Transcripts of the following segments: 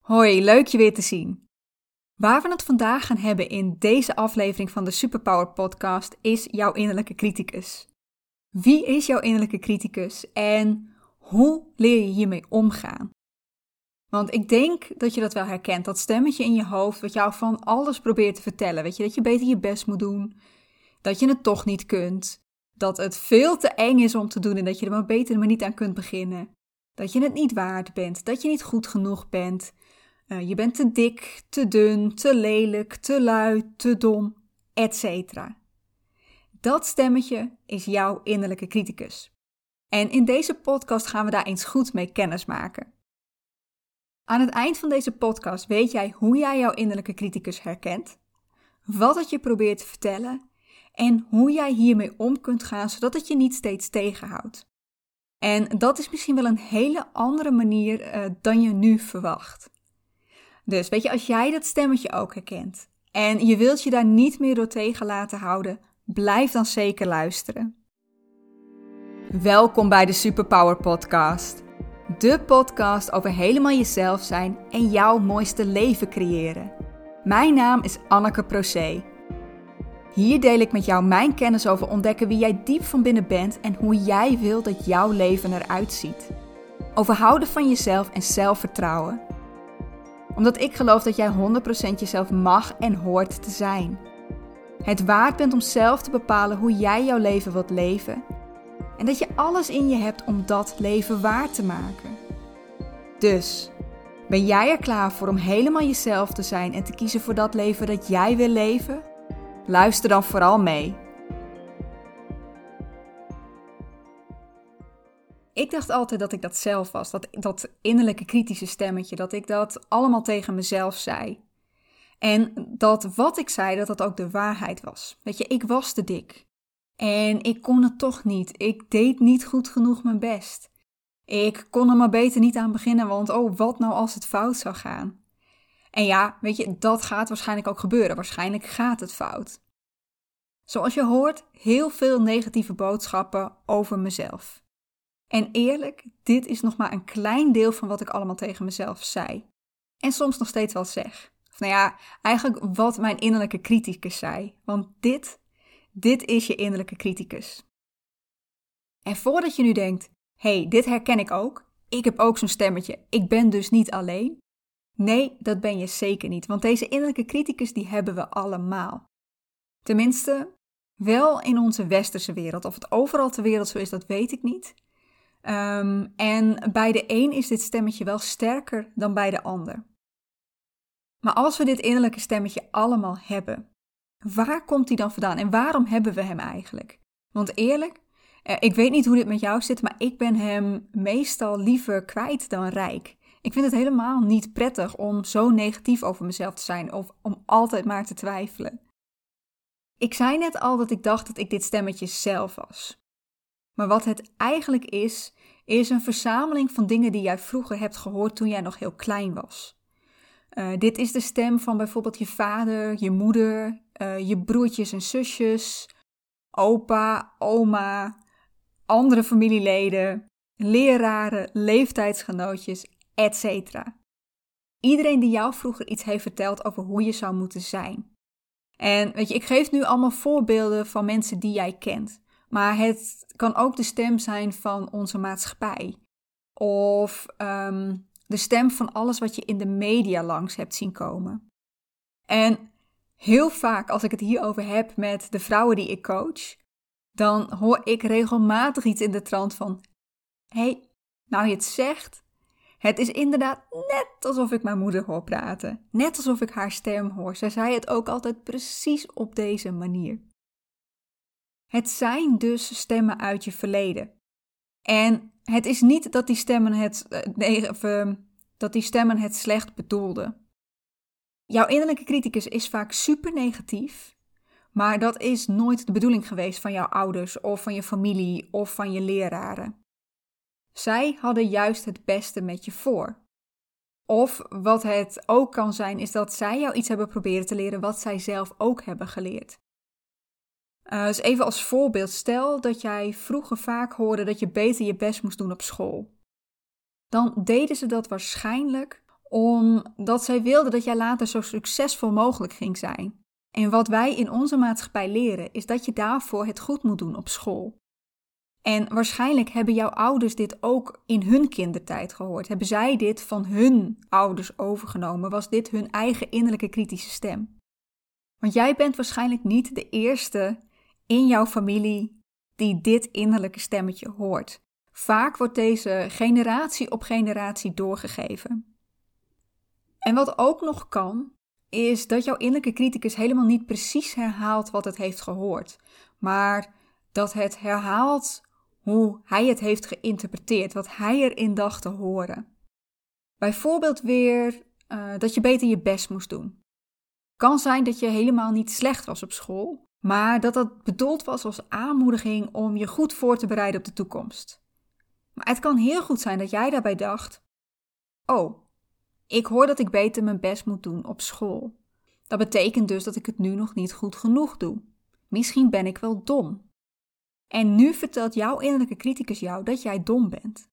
Hoi, leuk je weer te zien. Waar we het vandaag gaan hebben in deze aflevering van de Superpower Podcast is jouw innerlijke criticus. Wie is jouw innerlijke criticus en hoe leer je hiermee omgaan? Want ik denk dat je dat wel herkent, dat stemmetje in je hoofd wat jou van alles probeert te vertellen. Weet je, dat je beter je best moet doen, dat je het toch niet kunt, dat het veel te eng is om te doen en dat je er maar beter maar niet aan kunt beginnen. Dat je het niet waard bent, dat je niet goed genoeg bent, uh, je bent te dik, te dun, te lelijk, te lui, te dom, etc. Dat stemmetje is jouw innerlijke criticus. En in deze podcast gaan we daar eens goed mee kennis maken. Aan het eind van deze podcast weet jij hoe jij jouw innerlijke criticus herkent, wat het je probeert te vertellen en hoe jij hiermee om kunt gaan zodat het je niet steeds tegenhoudt. En dat is misschien wel een hele andere manier uh, dan je nu verwacht. Dus weet je, als jij dat stemmetje ook herkent en je wilt je daar niet meer door tegen laten houden, blijf dan zeker luisteren. Welkom bij de Superpower Podcast. De podcast over helemaal jezelf zijn en jouw mooiste leven creëren. Mijn naam is Anneke Procé. Hier deel ik met jou mijn kennis over ontdekken wie jij diep van binnen bent en hoe jij wil dat jouw leven eruit ziet. Over houden van jezelf en zelfvertrouwen omdat ik geloof dat jij 100% jezelf mag en hoort te zijn. Het waard bent om zelf te bepalen hoe jij jouw leven wilt leven. En dat je alles in je hebt om dat leven waar te maken. Dus, ben jij er klaar voor om helemaal jezelf te zijn en te kiezen voor dat leven dat jij wil leven? Luister dan vooral mee. Ik dacht altijd dat ik dat zelf was. Dat, dat innerlijke kritische stemmetje. Dat ik dat allemaal tegen mezelf zei. En dat wat ik zei, dat dat ook de waarheid was. Weet je, ik was te dik. En ik kon het toch niet. Ik deed niet goed genoeg mijn best. Ik kon er maar beter niet aan beginnen, want oh, wat nou als het fout zou gaan? En ja, weet je, dat gaat waarschijnlijk ook gebeuren. Waarschijnlijk gaat het fout. Zoals je hoort, heel veel negatieve boodschappen over mezelf. En eerlijk, dit is nog maar een klein deel van wat ik allemaal tegen mezelf zei. En soms nog steeds wel zeg. Of nou ja, eigenlijk wat mijn innerlijke criticus zei. Want dit, dit is je innerlijke criticus. En voordat je nu denkt, hey, dit herken ik ook. Ik heb ook zo'n stemmetje. Ik ben dus niet alleen. Nee, dat ben je zeker niet. Want deze innerlijke criticus, die hebben we allemaal. Tenminste, wel in onze westerse wereld. Of het overal ter wereld zo is, dat weet ik niet. Ehm, en bij de een is dit stemmetje wel sterker dan bij de ander. Maar als we dit innerlijke stemmetje allemaal hebben, waar komt die dan vandaan en waarom hebben we hem eigenlijk? Want eerlijk, eh, ik weet niet hoe dit met jou zit, maar ik ben hem meestal liever kwijt dan rijk. Ik vind het helemaal niet prettig om zo negatief over mezelf te zijn of om altijd maar te twijfelen. Ik zei net al dat ik dacht dat ik dit stemmetje zelf was. Maar wat het eigenlijk is, is een verzameling van dingen die jij vroeger hebt gehoord toen jij nog heel klein was. Uh, dit is de stem van bijvoorbeeld je vader, je moeder, uh, je broertjes en zusjes, opa, oma, andere familieleden, leraren, leeftijdsgenootjes, etc. Iedereen die jou vroeger iets heeft verteld over hoe je zou moeten zijn. En weet je, ik geef nu allemaal voorbeelden van mensen die jij kent. Maar het kan ook de stem zijn van onze maatschappij. Of ehm, de stem van alles wat je in de media langs hebt zien komen. En heel vaak als ik het hierover heb met de vrouwen die ik coach, dan hoor ik regelmatig iets in de trant van: hey, nou je het zegt, het is inderdaad net alsof ik mijn moeder hoor praten. Net alsof ik haar stem hoor. Zij zei het ook altijd precies op deze manier. Het zijn dus stemmen uit je verleden. En het is niet dat die stemmen het, eh, nee, of, ehm, dat die stemmen het slecht bedoelden. Jouw innerlijke criticus is vaak super negatief, maar dat is nooit de bedoeling geweest van jouw ouders of van je familie of van je leraren. Zij hadden juist het beste met je voor. Of wat het ook kan zijn, is dat zij jou iets hebben proberen te leren wat zij zelf ook hebben geleerd. Uh, dus even als voorbeeld, stel dat jij vroeger vaak hoorde dat je beter je best moest doen op school. Dan deden ze dat waarschijnlijk omdat zij wilde dat jij later zo succesvol mogelijk ging zijn. En wat wij in onze maatschappij leren, is dat je daarvoor het goed moet doen op school. En waarschijnlijk hebben jouw ouders dit ook in hun kindertijd gehoord. Hebben zij dit van hun ouders overgenomen? Was dit hun eigen innerlijke kritische stem? Want jij bent waarschijnlijk niet de eerste in jouw familie die dit innerlijke stemmetje hoort. Vaak wordt deze generatie op generatie doorgegeven. En wat ook nog kan, is dat jouw innerlijke criticus helemaal niet precies herhaalt wat het heeft gehoord, maar dat het herhaalt hoe hij het heeft geïnterpreteerd, wat hij erin dacht te horen. Bijvoorbeeld weer uh, dat je beter je best moest doen. Kan zijn dat je helemaal niet slecht was op school, maar dat dat bedoeld was als aanmoediging om je goed voor te bereiden op de toekomst. Maar het kan heel goed zijn dat jij daarbij dacht: Oh, ik hoor dat ik beter mijn best moet doen op school. Dat betekent dus dat ik het nu nog niet goed genoeg doe. Misschien ben ik wel dom. En nu vertelt jouw innerlijke criticus jou dat jij dom bent.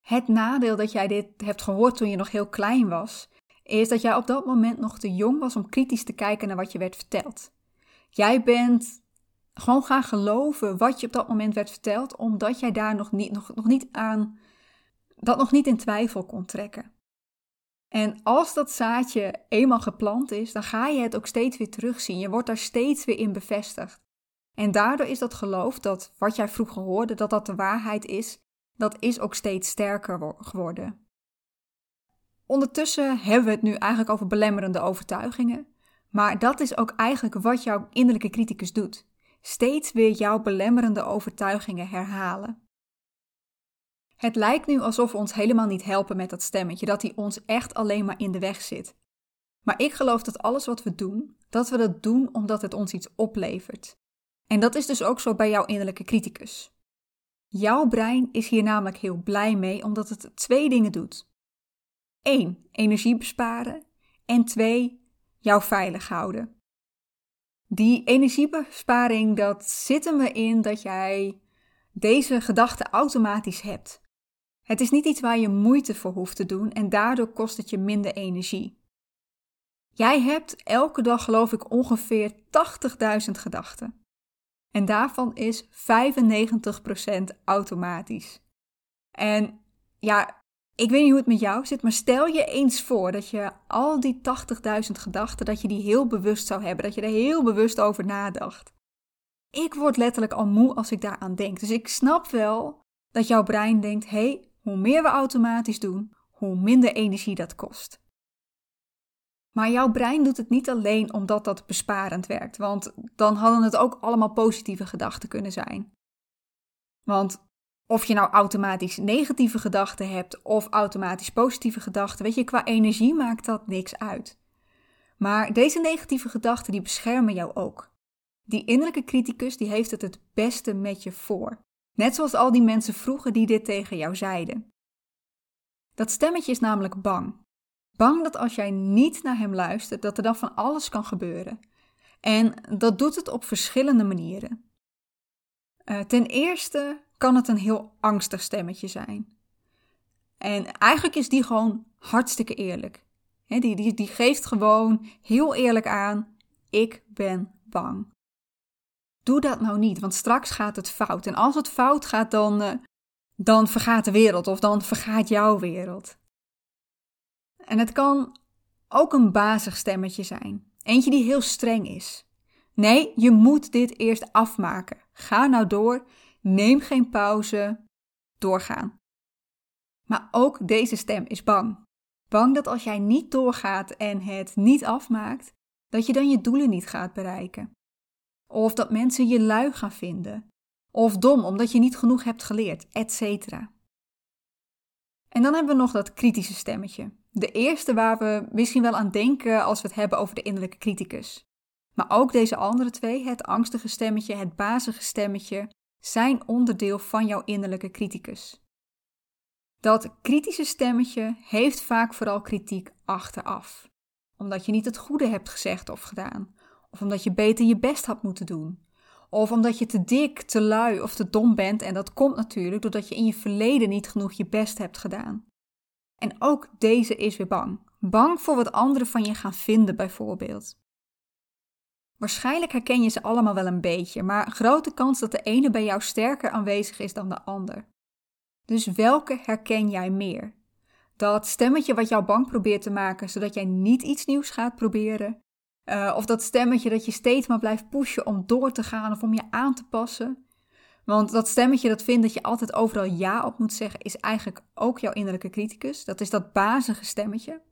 Het nadeel dat jij dit hebt gehoord toen je nog heel klein was, is dat jij op dat moment nog te jong was om kritisch te kijken naar wat je werd verteld. Jij bent gewoon gaan geloven wat je op dat moment werd verteld, omdat jij daar nog niet, nog, nog niet aan, dat nog niet in twijfel kon trekken. En als dat zaadje eenmaal geplant is, dan ga je het ook steeds weer terugzien. Je wordt daar steeds weer in bevestigd. En daardoor is dat geloof dat wat jij vroeger hoorde, dat dat de waarheid is, dat is ook steeds sterker geworden. Ondertussen hebben we het nu eigenlijk over belemmerende overtuigingen. Maar dat is ook eigenlijk wat jouw innerlijke criticus doet. Steeds weer jouw belemmerende overtuigingen herhalen. Het lijkt nu alsof we ons helemaal niet helpen met dat stemmetje, dat hij ons echt alleen maar in de weg zit. Maar ik geloof dat alles wat we doen, dat we dat doen omdat het ons iets oplevert. En dat is dus ook zo bij jouw innerlijke criticus. Jouw brein is hier namelijk heel blij mee omdat het twee dingen doet. 1. Energie besparen. En 2. Jou veilig houden. Die energiebesparing, dat zit er in dat jij deze gedachte automatisch hebt. Het is niet iets waar je moeite voor hoeft te doen en daardoor kost het je minder energie. Jij hebt elke dag, geloof ik, ongeveer 80.000 gedachten. En daarvan is 95% automatisch. En ja, ik weet niet hoe het met jou zit, maar stel je eens voor dat je al die 80.000 gedachten, dat je die heel bewust zou hebben, dat je er heel bewust over nadacht. Ik word letterlijk al moe als ik daaraan denk. Dus ik snap wel dat jouw brein denkt: hé, hey, hoe meer we automatisch doen, hoe minder energie dat kost. Maar jouw brein doet het niet alleen omdat dat besparend werkt, want dan hadden het ook allemaal positieve gedachten kunnen zijn. Want of je nou automatisch negatieve gedachten hebt of automatisch positieve gedachten, weet je, qua energie maakt dat niks uit. Maar deze negatieve gedachten die beschermen jou ook. Die innerlijke criticus die heeft het het beste met je voor. Net zoals al die mensen vroeger die dit tegen jou zeiden. Dat stemmetje is namelijk bang. Bang dat als jij niet naar hem luistert, dat er dan van alles kan gebeuren. En dat doet het op verschillende manieren. Uh, ten eerste kan het een heel angstig stemmetje zijn. En eigenlijk is die gewoon hartstikke eerlijk. die, die, die geeft gewoon heel eerlijk aan: ik ben bang. Doe dat nou niet, want straks gaat het fout. En als het fout gaat, dan, uh, dan vergaat de wereld of dan vergaat jouw wereld. En het kan ook een bazig stemmetje zijn. Eentje die heel streng is. Nee, je moet dit eerst afmaken. Ga nou door, neem geen pauze, doorgaan. Maar ook deze stem is bang. Bang dat als jij niet doorgaat en het niet afmaakt, dat je dan je doelen niet gaat bereiken. Of dat mensen je lui gaan vinden. Of dom omdat je niet genoeg hebt geleerd, etc. En dan hebben we nog dat kritische stemmetje. De eerste waar we misschien wel aan denken als we het hebben over de innerlijke criticus. Maar ook deze andere twee, het angstige stemmetje, het bazige stemmetje, zijn onderdeel van jouw innerlijke criticus. Dat kritische stemmetje heeft vaak vooral kritiek achteraf, omdat je niet het goede hebt gezegd of gedaan, of omdat je beter je best had moeten doen, of omdat je te dik, te lui of te dom bent en dat komt natuurlijk doordat je in je verleden niet genoeg je best hebt gedaan. En ook deze is weer bang. Bang voor wat anderen van je gaan vinden, bijvoorbeeld. Waarschijnlijk herken je ze allemaal wel een beetje, maar grote kans dat de ene bij jou sterker aanwezig is dan de ander. Dus welke herken jij meer? Dat stemmetje wat jou bang probeert te maken, zodat jij niet iets nieuws gaat proberen? Uh, of dat stemmetje dat je steeds maar blijft pushen om door te gaan of om je aan te passen? Want dat stemmetje dat vindt dat je altijd overal ja op moet zeggen, is eigenlijk ook jouw innerlijke criticus. Dat is dat bazige stemmetje.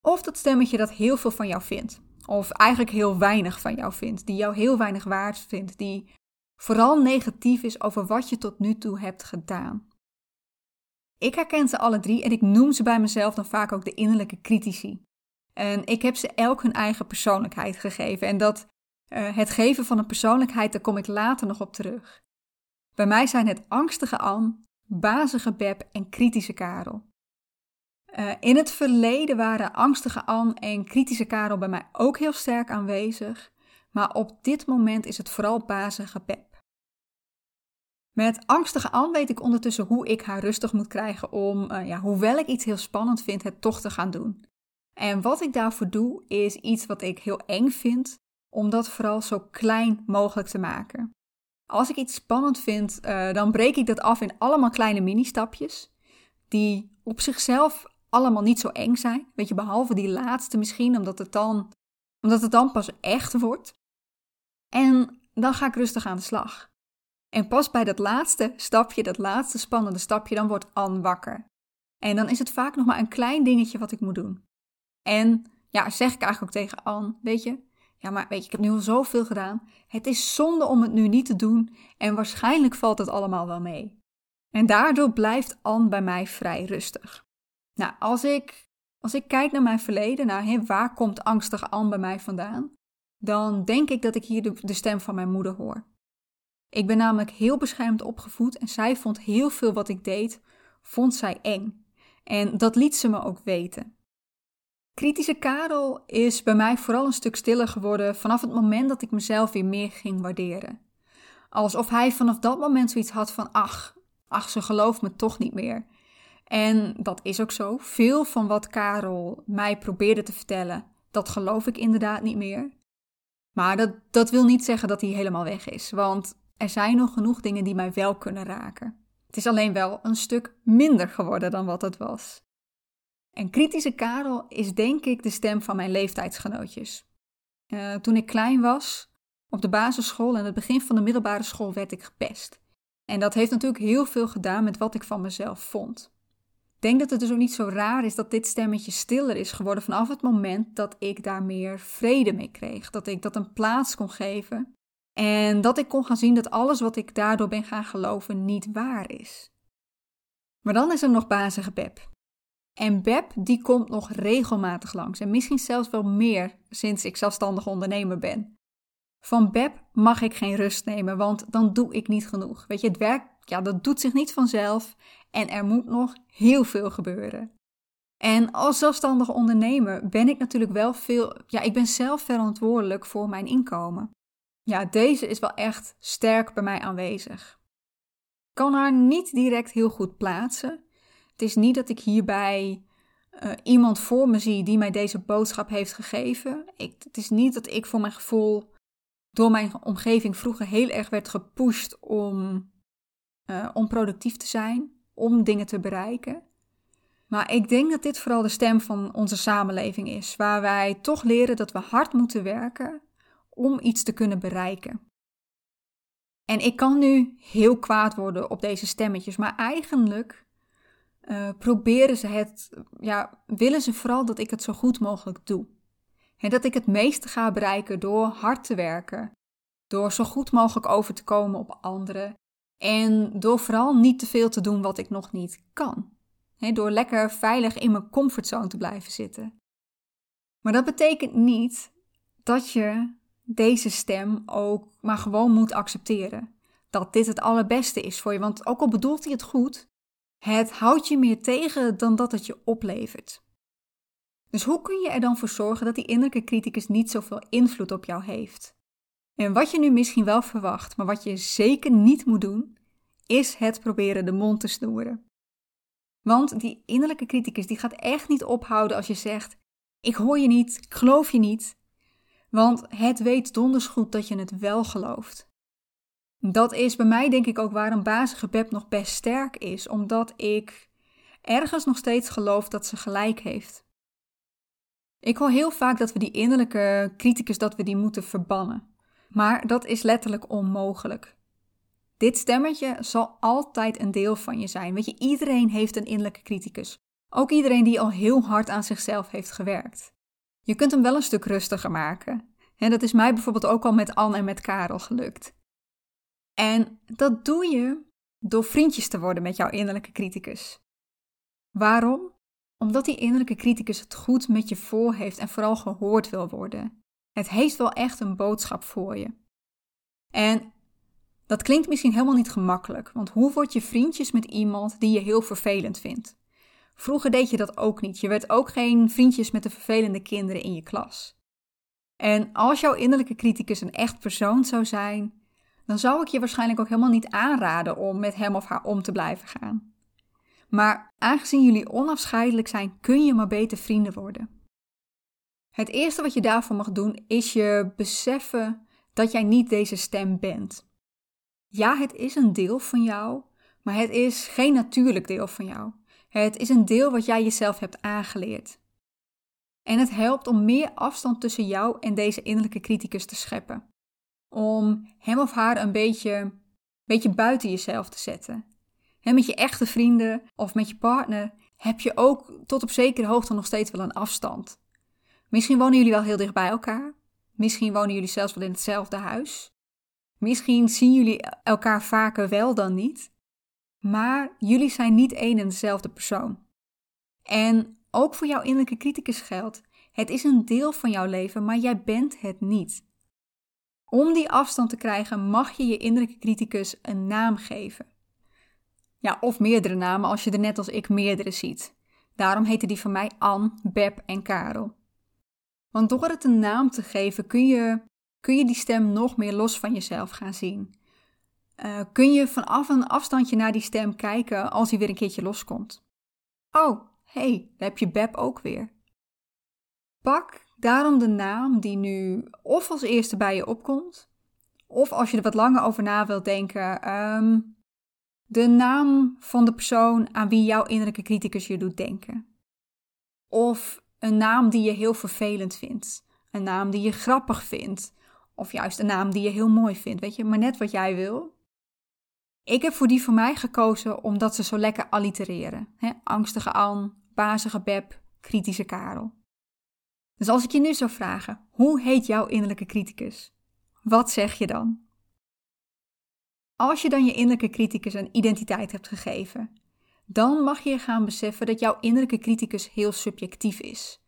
Of dat stemmetje dat heel veel van jou vindt. Of eigenlijk heel weinig van jou vindt. Die jou heel weinig waard vindt. Die vooral negatief is over wat je tot nu toe hebt gedaan. Ik herken ze alle drie en ik noem ze bij mezelf dan vaak ook de innerlijke critici. En ik heb ze elk hun eigen persoonlijkheid gegeven. En dat uh, het geven van een persoonlijkheid, daar kom ik later nog op terug. Bij mij zijn het angstige An, bazige Beb en kritische Karel. Uh, in het verleden waren angstige An en kritische Karel bij mij ook heel sterk aanwezig, maar op dit moment is het vooral bazige Beb. Met angstige An weet ik ondertussen hoe ik haar rustig moet krijgen om, uh, ja, hoewel ik iets heel spannend vind, het toch te gaan doen. En wat ik daarvoor doe, is iets wat ik heel eng vind, om dat vooral zo klein mogelijk te maken. Als ik iets spannend vind, uh, dan breek ik dat af in allemaal kleine mini-stapjes, die op zichzelf allemaal niet zo eng zijn. Weet je, behalve die laatste misschien, omdat het dan, omdat het dan pas echt wordt. En dan ga ik rustig aan de slag. En pas bij dat laatste stapje, dat laatste spannende stapje, dan wordt Anne wakker. En dan is het vaak nog maar een klein dingetje wat ik moet doen. En ja, zeg ik eigenlijk ook tegen Anne, weet je, ja, maar weet je, ik heb nu al zoveel gedaan. Het is zonde om het nu niet te doen en waarschijnlijk valt het allemaal wel mee. En daardoor blijft Anne bij mij vrij rustig. Nou, als ik, als ik kijk naar mijn verleden, naar hè, waar komt angstige Anne bij mij vandaan, dan denk ik dat ik hier de, de stem van mijn moeder hoor. Ik ben namelijk heel beschermd opgevoed en zij vond heel veel wat ik deed, vond zij eng. En dat liet ze me ook weten. Kritische Karel is bij mij vooral een stuk stiller geworden vanaf het moment dat ik mezelf weer meer ging waarderen. Alsof hij vanaf dat moment zoiets had van: ach, ach, ze gelooft me toch niet meer. En dat is ook zo. Veel van wat Karel mij probeerde te vertellen, dat geloof ik inderdaad niet meer. Maar dat, dat wil niet zeggen dat hij helemaal weg is, want er zijn nog genoeg dingen die mij wel kunnen raken. Het is alleen wel een stuk minder geworden dan wat het was. En kritische Karel is denk ik de stem van mijn leeftijdsgenootjes. Uh, toen ik klein was, op de basisschool en het begin van de middelbare school werd ik gepest. En dat heeft natuurlijk heel veel gedaan met wat ik van mezelf vond. Denk dat het dus ook niet zo raar is dat dit stemmetje stiller is geworden vanaf het moment dat ik daar meer vrede mee kreeg. Dat ik dat een plaats kon geven. En dat ik kon gaan zien dat alles wat ik daardoor ben gaan geloven niet waar is. Maar dan is er nog bazige Beb. En Beb die komt nog regelmatig langs en misschien zelfs wel meer sinds ik zelfstandig ondernemer ben. Van Beb mag ik geen rust nemen, want dan doe ik niet genoeg. Weet je, het werk, ja, dat doet zich niet vanzelf en er moet nog heel veel gebeuren. En als zelfstandige ondernemer ben ik natuurlijk wel veel, ja, ik ben zelf verantwoordelijk voor mijn inkomen. Ja, deze is wel echt sterk bij mij aanwezig. Ik kan haar niet direct heel goed plaatsen, het is niet dat ik hierbij uh, iemand voor me zie die mij deze boodschap heeft gegeven. Ik, het is niet dat ik voor mijn gevoel door mijn omgeving vroeger heel erg werd gepusht om, uh, om productief te zijn, om dingen te bereiken. Maar ik denk dat dit vooral de stem van onze samenleving is, waar wij toch leren dat we hard moeten werken om iets te kunnen bereiken. En ik kan nu heel kwaad worden op deze stemmetjes, maar eigenlijk uh, proberen ze het, ja, willen ze vooral dat ik het zo goed mogelijk doe. En dat ik het meeste ga bereiken door hard te werken, door zo goed mogelijk over te komen op anderen en door vooral niet te veel te doen wat ik nog niet kan. Door lekker veilig in mijn comfortzone te blijven zitten. Maar dat betekent niet dat je deze stem ook maar gewoon moet accepteren. Dat dit het allerbeste is voor je. Want ook al bedoelt hij het goed, het houdt je meer tegen dan dat het je oplevert. Dus hoe kun je er dan voor zorgen dat die innerlijke criticus niet zoveel invloed op jou heeft? En wat je nu misschien wel verwacht, maar wat je zeker niet moet doen, is het proberen de mond te snoeren. Want die innerlijke criticus die gaat echt niet ophouden als je zegt: Ik hoor je niet, ik geloof je niet. Want het weet donders goed dat je het wel gelooft. Dat is bij mij denk ik ook waarom bazige Beb nog best sterk is, omdat ik ergens nog steeds geloof dat ze gelijk heeft. Ik hoor heel vaak dat we die innerlijke criticus dat we die moeten verbannen. Maar dat is letterlijk onmogelijk. Dit stemmetje zal altijd een deel van je zijn. Weet je, iedereen heeft een innerlijke criticus. Ook iedereen die al heel hard aan zichzelf heeft gewerkt. Je kunt hem wel een stuk rustiger maken. En dat is mij bijvoorbeeld ook al met Anne en met Karel gelukt. En dat doe je door vriendjes te worden met jouw innerlijke criticus. Waarom? Omdat die innerlijke criticus het goed met je voor heeft en vooral gehoord wil worden. Het heeft wel echt een boodschap voor je. En dat klinkt misschien helemaal niet gemakkelijk, want hoe word je vriendjes met iemand die je heel vervelend vindt? Vroeger deed je dat ook niet. Je werd ook geen vriendjes met de vervelende kinderen in je klas. En als jouw innerlijke criticus een echt persoon zou zijn, dan zou ik je waarschijnlijk ook helemaal niet aanraden om met hem of haar om te blijven gaan. Maar aangezien jullie onafscheidelijk zijn, kun je maar beter vrienden worden. Het eerste wat je daarvoor mag doen is je beseffen dat jij niet deze stem bent. Ja, het is een deel van jou, maar het is geen natuurlijk deel van jou. Het is een deel wat jij jezelf hebt aangeleerd. En het helpt om meer afstand tussen jou en deze innerlijke criticus te scheppen. Om hem of haar een beetje, beetje buiten jezelf te zetten. En met je echte vrienden of met je partner heb je ook tot op zekere hoogte nog steeds wel een afstand. Misschien wonen jullie wel heel dicht bij elkaar. Misschien wonen jullie zelfs wel in hetzelfde huis. Misschien zien jullie elkaar vaker wel dan niet. Maar jullie zijn niet één en dezelfde persoon. En ook voor jouw innerlijke criticus geldt: het is een deel van jouw leven, maar jij bent het niet. Om die afstand te krijgen, mag je je innerlijke criticus een naam geven. Ja, of meerdere namen als je er net als ik meerdere ziet. Daarom heten die van mij Anne, Beb en Karel. Want door het een naam te geven kun je, kun je die stem nog meer los van jezelf gaan zien. Uh, kun je vanaf een afstandje naar die stem kijken als hij weer een keertje loskomt. Oh, hé, hey, daar heb je Beb ook weer. Pak daarom de naam die nu of als eerste bij je opkomt, of als je er wat langer over na wilt denken, um, de naam van de persoon aan wie jouw innerlijke criticus je doet denken. Of een naam die je heel vervelend vindt. Een naam die je grappig vindt. Of juist een naam die je heel mooi vindt. Weet je, maar net wat jij wil. Ik heb voor die voor mij gekozen omdat ze zo lekker allitereren. Angstige An, bazige Beb, kritische Karel. Dus als ik je nu zou vragen, hoe heet jouw innerlijke criticus? Wat zeg je dan? Als je dan je innerlijke criticus een identiteit hebt gegeven, dan mag je gaan beseffen dat jouw innerlijke criticus heel subjectief is.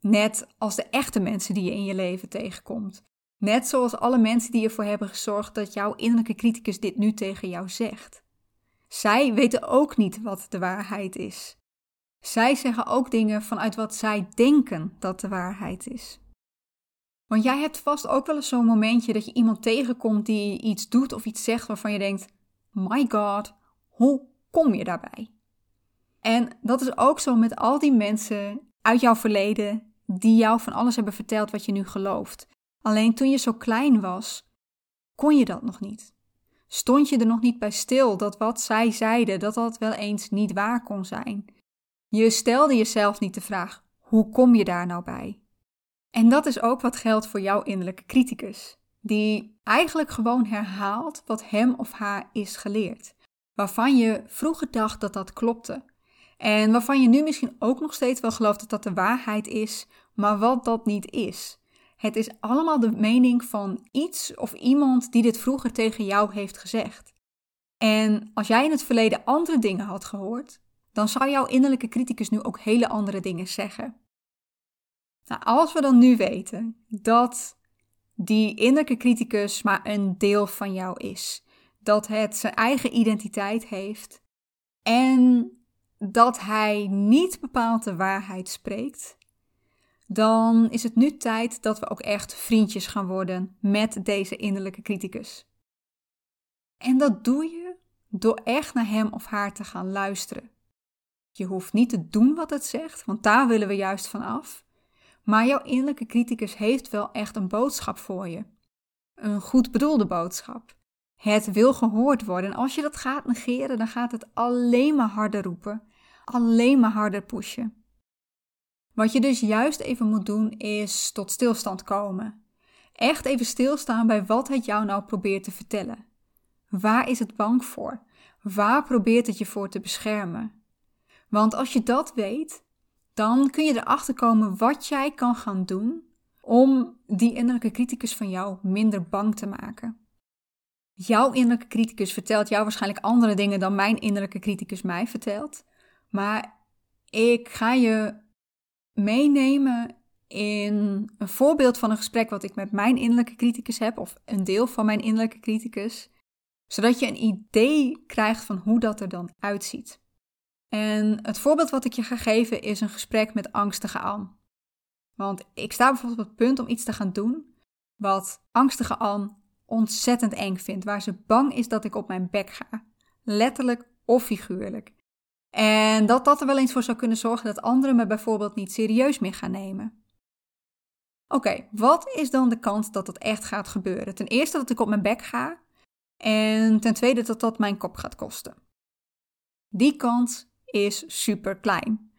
Net als de echte mensen die je in je leven tegenkomt. Net zoals alle mensen die ervoor hebben gezorgd dat jouw innerlijke criticus dit nu tegen jou zegt. Zij weten ook niet wat de waarheid is. Zij zeggen ook dingen vanuit wat zij denken dat de waarheid is. Want jij hebt vast ook wel eens zo'n momentje dat je iemand tegenkomt die iets doet of iets zegt waarvan je denkt: My God, hoe kom je daarbij? En dat is ook zo met al die mensen uit jouw verleden die jou van alles hebben verteld wat je nu gelooft. Alleen toen je zo klein was, kon je dat nog niet. Stond je er nog niet bij stil dat wat zij zeiden, dat dat wel eens niet waar kon zijn. Je stelde jezelf niet de vraag: hoe kom je daar nou bij? En dat is ook wat geldt voor jouw innerlijke criticus, die eigenlijk gewoon herhaalt wat hem of haar is geleerd, waarvan je vroeger dacht dat dat klopte. En waarvan je nu misschien ook nog steeds wel gelooft dat dat de waarheid is, maar wat dat niet is. Het is allemaal de mening van iets of iemand die dit vroeger tegen jou heeft gezegd. En als jij in het verleden andere dingen had gehoord, dan zou jouw innerlijke criticus nu ook hele andere dingen zeggen. Nou, als we dan nu weten dat die innerlijke criticus maar een deel van jou is, dat het zijn eigen identiteit heeft en dat hij niet bepaald de waarheid spreekt, dan is het nu tijd dat we ook echt vriendjes gaan worden met deze innerlijke criticus. En dat doe je door echt naar hem of haar te gaan luisteren. Je hoeft niet te doen wat het zegt, want daar willen we juist van af. Maar jouw innerlijke criticus heeft wel echt een boodschap voor je. Een goed bedoelde boodschap. Het wil gehoord worden. En als je dat gaat negeren, dan gaat het alleen maar harder roepen, alleen maar harder pushen. Wat je dus juist even moet doen, is tot stilstand komen. Echt even stilstaan bij wat het jou nou probeert te vertellen. Waar is het bang voor? Waar probeert het je voor te beschermen? Want als je dat weet, dan kun je erachter komen wat jij kan gaan doen om die innerlijke criticus van jou minder bang te maken. Jouw innerlijke criticus vertelt jou waarschijnlijk andere dingen dan mijn innerlijke criticus mij vertelt. Maar ik ga je meenemen in een voorbeeld van een gesprek wat ik met mijn innerlijke criticus heb, of een deel van mijn innerlijke criticus, zodat je een idee krijgt van hoe dat er dan uitziet. En het voorbeeld wat ik je ga geven is een gesprek met angstige Anne. Want ik sta bijvoorbeeld op het punt om iets te gaan doen wat angstige Anne ontzettend eng vindt, waar ze bang is dat ik op mijn bek ga. Letterlijk of figuurlijk. En dat dat er wel eens voor zou kunnen zorgen dat anderen me bijvoorbeeld niet serieus meer gaan nemen. Oké, wat is dan de kans dat dat echt gaat gebeuren? Ten eerste dat ik op mijn bek ga. En ten tweede dat dat mijn kop gaat kosten. Die kans is super klein.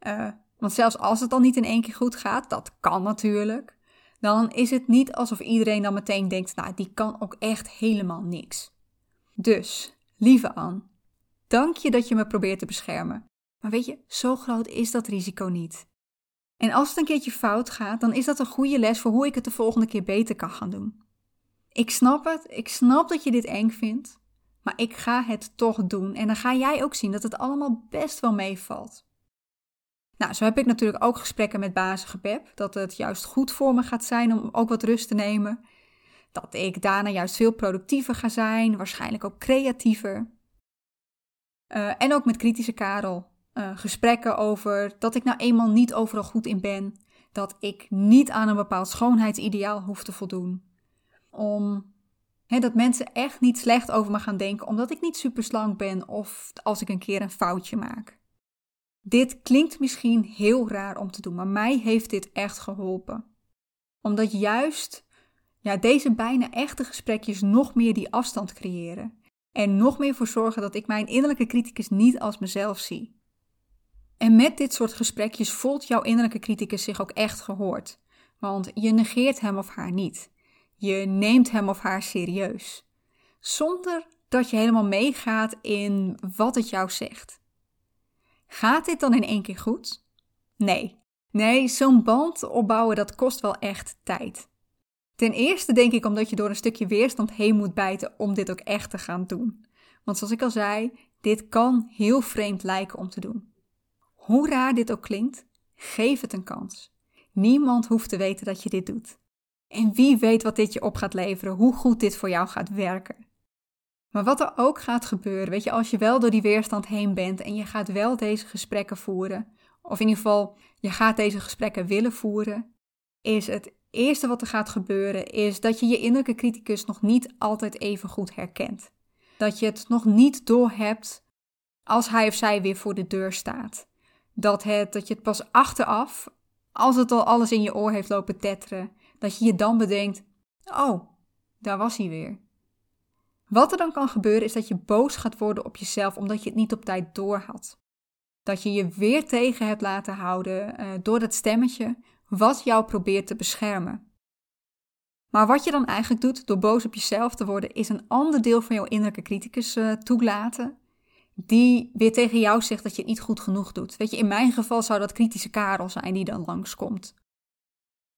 Uh, want zelfs als het dan niet in één keer goed gaat, dat kan natuurlijk, dan is het niet alsof iedereen dan meteen denkt, nou, die kan ook echt helemaal niks. Dus, lieve Anne, dank je dat je me probeert te beschermen. Maar weet je, zo groot is dat risico niet. En als het een keertje fout gaat, dan is dat een goede les voor hoe ik het de volgende keer beter kan gaan doen. Ik snap het, ik snap dat je dit eng vindt, maar ik ga het toch doen en dan ga jij ook zien dat het allemaal best wel meevalt. Nou, zo heb ik natuurlijk ook gesprekken met bazige Pep, dat het juist goed voor me gaat zijn om ook wat rust te nemen. Dat ik daarna juist veel productiever ga zijn, waarschijnlijk ook creatiever. Uh, en ook met kritische Karel. Uh, gesprekken over dat ik nou eenmaal niet overal goed in ben. Dat ik niet aan een bepaald schoonheidsideaal hoef te voldoen. Om dat mensen echt niet slecht over me gaan denken omdat ik niet super slank ben of als ik een keer een foutje maak. Dit klinkt misschien heel raar om te doen, maar mij heeft dit echt geholpen. Omdat juist ja, deze bijna echte gesprekjes nog meer die afstand creëren. En nog meer voor zorgen dat ik mijn innerlijke criticus niet als mezelf zie. En met dit soort gesprekjes voelt jouw innerlijke criticus zich ook echt gehoord. Want je negeert hem of haar niet. Je neemt hem of haar serieus. Zonder dat je helemaal meegaat in wat het jou zegt. Gaat dit dan in één keer goed? Nee. Nee, zo'n band opbouwen dat kost wel echt tijd. Ten eerste denk ik omdat je door een stukje weerstand heen moet bijten om dit ook echt te gaan doen. Want zoals ik al zei, dit kan heel vreemd lijken om te doen. Hoe raar dit ook klinkt, geef het een kans. Niemand hoeft te weten dat je dit doet. En wie weet wat dit je op gaat leveren, hoe goed dit voor jou gaat werken. Maar wat er ook gaat gebeuren, weet je, als je wel door die weerstand heen bent en je gaat wel deze gesprekken voeren, of in ieder geval je gaat deze gesprekken willen voeren, is het eerste wat er gaat gebeuren, is dat je je innerlijke criticus nog niet altijd even goed herkent. Dat je het nog niet doorhebt als hij of zij weer voor de deur staat. Dat, het, dat je het pas achteraf, als het al alles in je oor heeft lopen tetteren, dat je je dan bedenkt: oh, daar was hij weer. Wat er dan kan gebeuren is dat je boos gaat worden op jezelf omdat je het niet op tijd doorhad. Dat je je weer tegen hebt laten houden uh, door dat stemmetje wat jou probeert te beschermen. Maar wat je dan eigenlijk doet door boos op jezelf te worden, is een ander deel van jouw innerlijke criticus uh, toelaten, die weer tegen jou zegt dat je het niet goed genoeg doet. Weet je, in mijn geval zou dat kritische Karel zijn die dan langskomt.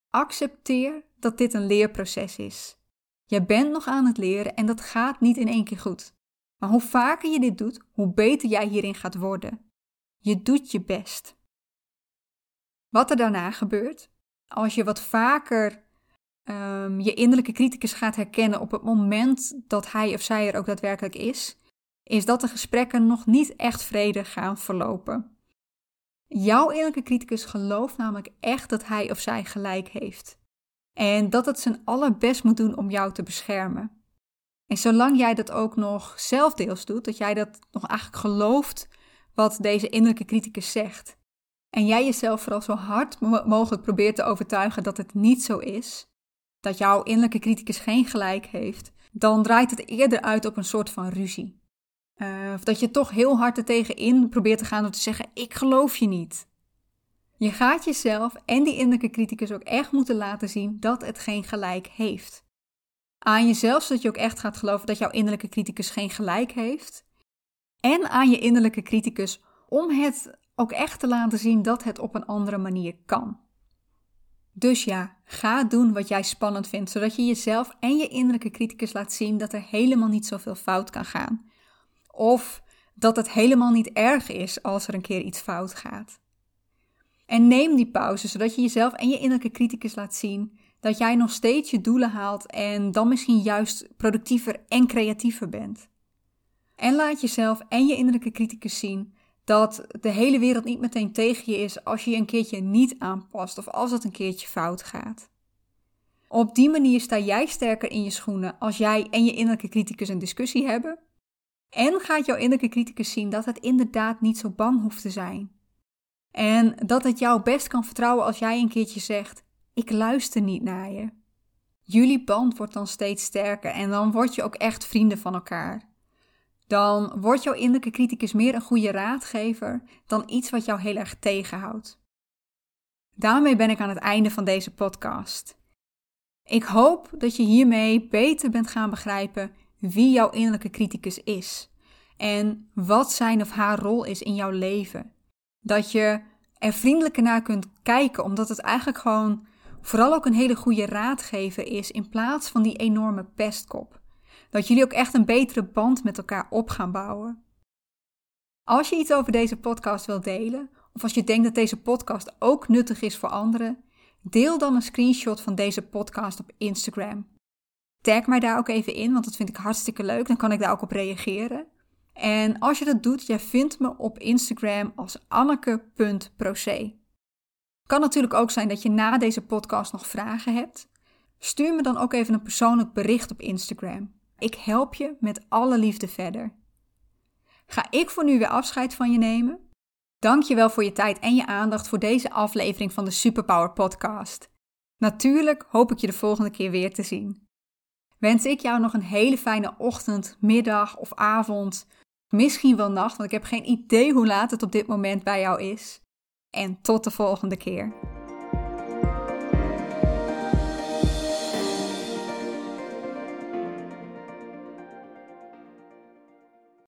Accepteer dat dit een leerproces is. Je bent nog aan het leren en dat gaat niet in één keer goed. Maar hoe vaker je dit doet, hoe beter jij hierin gaat worden. Je doet je best. Wat er daarna gebeurt, als je wat vaker um, je innerlijke criticus gaat herkennen op het moment dat hij of zij er ook daadwerkelijk is, is dat de gesprekken nog niet echt vredig gaan verlopen. Jouw innerlijke criticus gelooft namelijk echt dat hij of zij gelijk heeft. En dat het zijn allerbest moet doen om jou te beschermen. En zolang jij dat ook nog zelf deels doet, dat jij dat nog eigenlijk gelooft wat deze innerlijke criticus zegt, en jij jezelf vooral zo hard mogelijk probeert te overtuigen dat het niet zo is, dat jouw innerlijke criticus geen gelijk heeft, dan draait het eerder uit op een soort van ruzie. Uh, of dat je toch heel hard er tegenin probeert te gaan door te zeggen: Ik geloof je niet. Je gaat jezelf en die innerlijke criticus ook echt moeten laten zien dat het geen gelijk heeft. Aan jezelf, zodat je ook echt gaat geloven dat jouw innerlijke criticus geen gelijk heeft. En aan je innerlijke criticus om het ook echt te laten zien dat het op een andere manier kan. Dus ja, ga doen wat jij spannend vindt, zodat je jezelf en je innerlijke criticus laat zien dat er helemaal niet zoveel fout kan gaan. Of dat het helemaal niet erg is als er een keer iets fout gaat. En neem die pauze, zodat je jezelf en je innerlijke criticus laat zien dat jij nog steeds je doelen haalt en dan misschien juist productiever en creatiever bent. En laat jezelf en je innerlijke criticus zien dat de hele wereld niet meteen tegen je is als je je een keertje niet aanpast of als het een keertje fout gaat. Op die manier sta jij sterker in je schoenen als jij en je innerlijke criticus een discussie hebben. En gaat jouw innerlijke criticus zien dat het inderdaad niet zo bang hoeft te zijn. En dat het jou best kan vertrouwen als jij een keertje zegt: Ik luister niet naar je. Jullie band wordt dan steeds sterker en dan word je ook echt vrienden van elkaar dan wordt jouw innerlijke criticus meer een goede raadgever dan iets wat jou heel erg tegenhoudt. Daarmee ben ik aan het einde van deze podcast. Ik hoop dat je hiermee beter bent gaan begrijpen wie jouw innerlijke criticus is en wat zijn of haar rol is in jouw leven. Dat je er vriendelijker naar kunt kijken, omdat het eigenlijk gewoon vooral ook een hele goede raadgever is in plaats van die enorme pestkop. Dat jullie ook echt een betere band met elkaar op gaan bouwen. Als je iets over deze podcast wilt delen, of als je denkt dat deze podcast ook nuttig is voor anderen, deel dan een screenshot van deze podcast op Instagram. Tag mij daar ook even in, want dat vind ik hartstikke leuk. Dan kan ik daar ook op reageren. En als je dat doet, jij vindt me op Instagram als anneke.proce. Kan natuurlijk ook zijn dat je na deze podcast nog vragen hebt. Stuur me dan ook even een persoonlijk bericht op Instagram. Ik help je met alle liefde verder. Ga ik voor nu weer afscheid van je nemen? Dank je wel voor je tijd en je aandacht voor deze aflevering van de Superpower Podcast. Natuurlijk hoop ik je de volgende keer weer te zien. Wens ik jou nog een hele fijne ochtend, middag of avond, misschien wel nacht, want ik heb geen idee hoe laat het op dit moment bij jou is. En tot de volgende keer.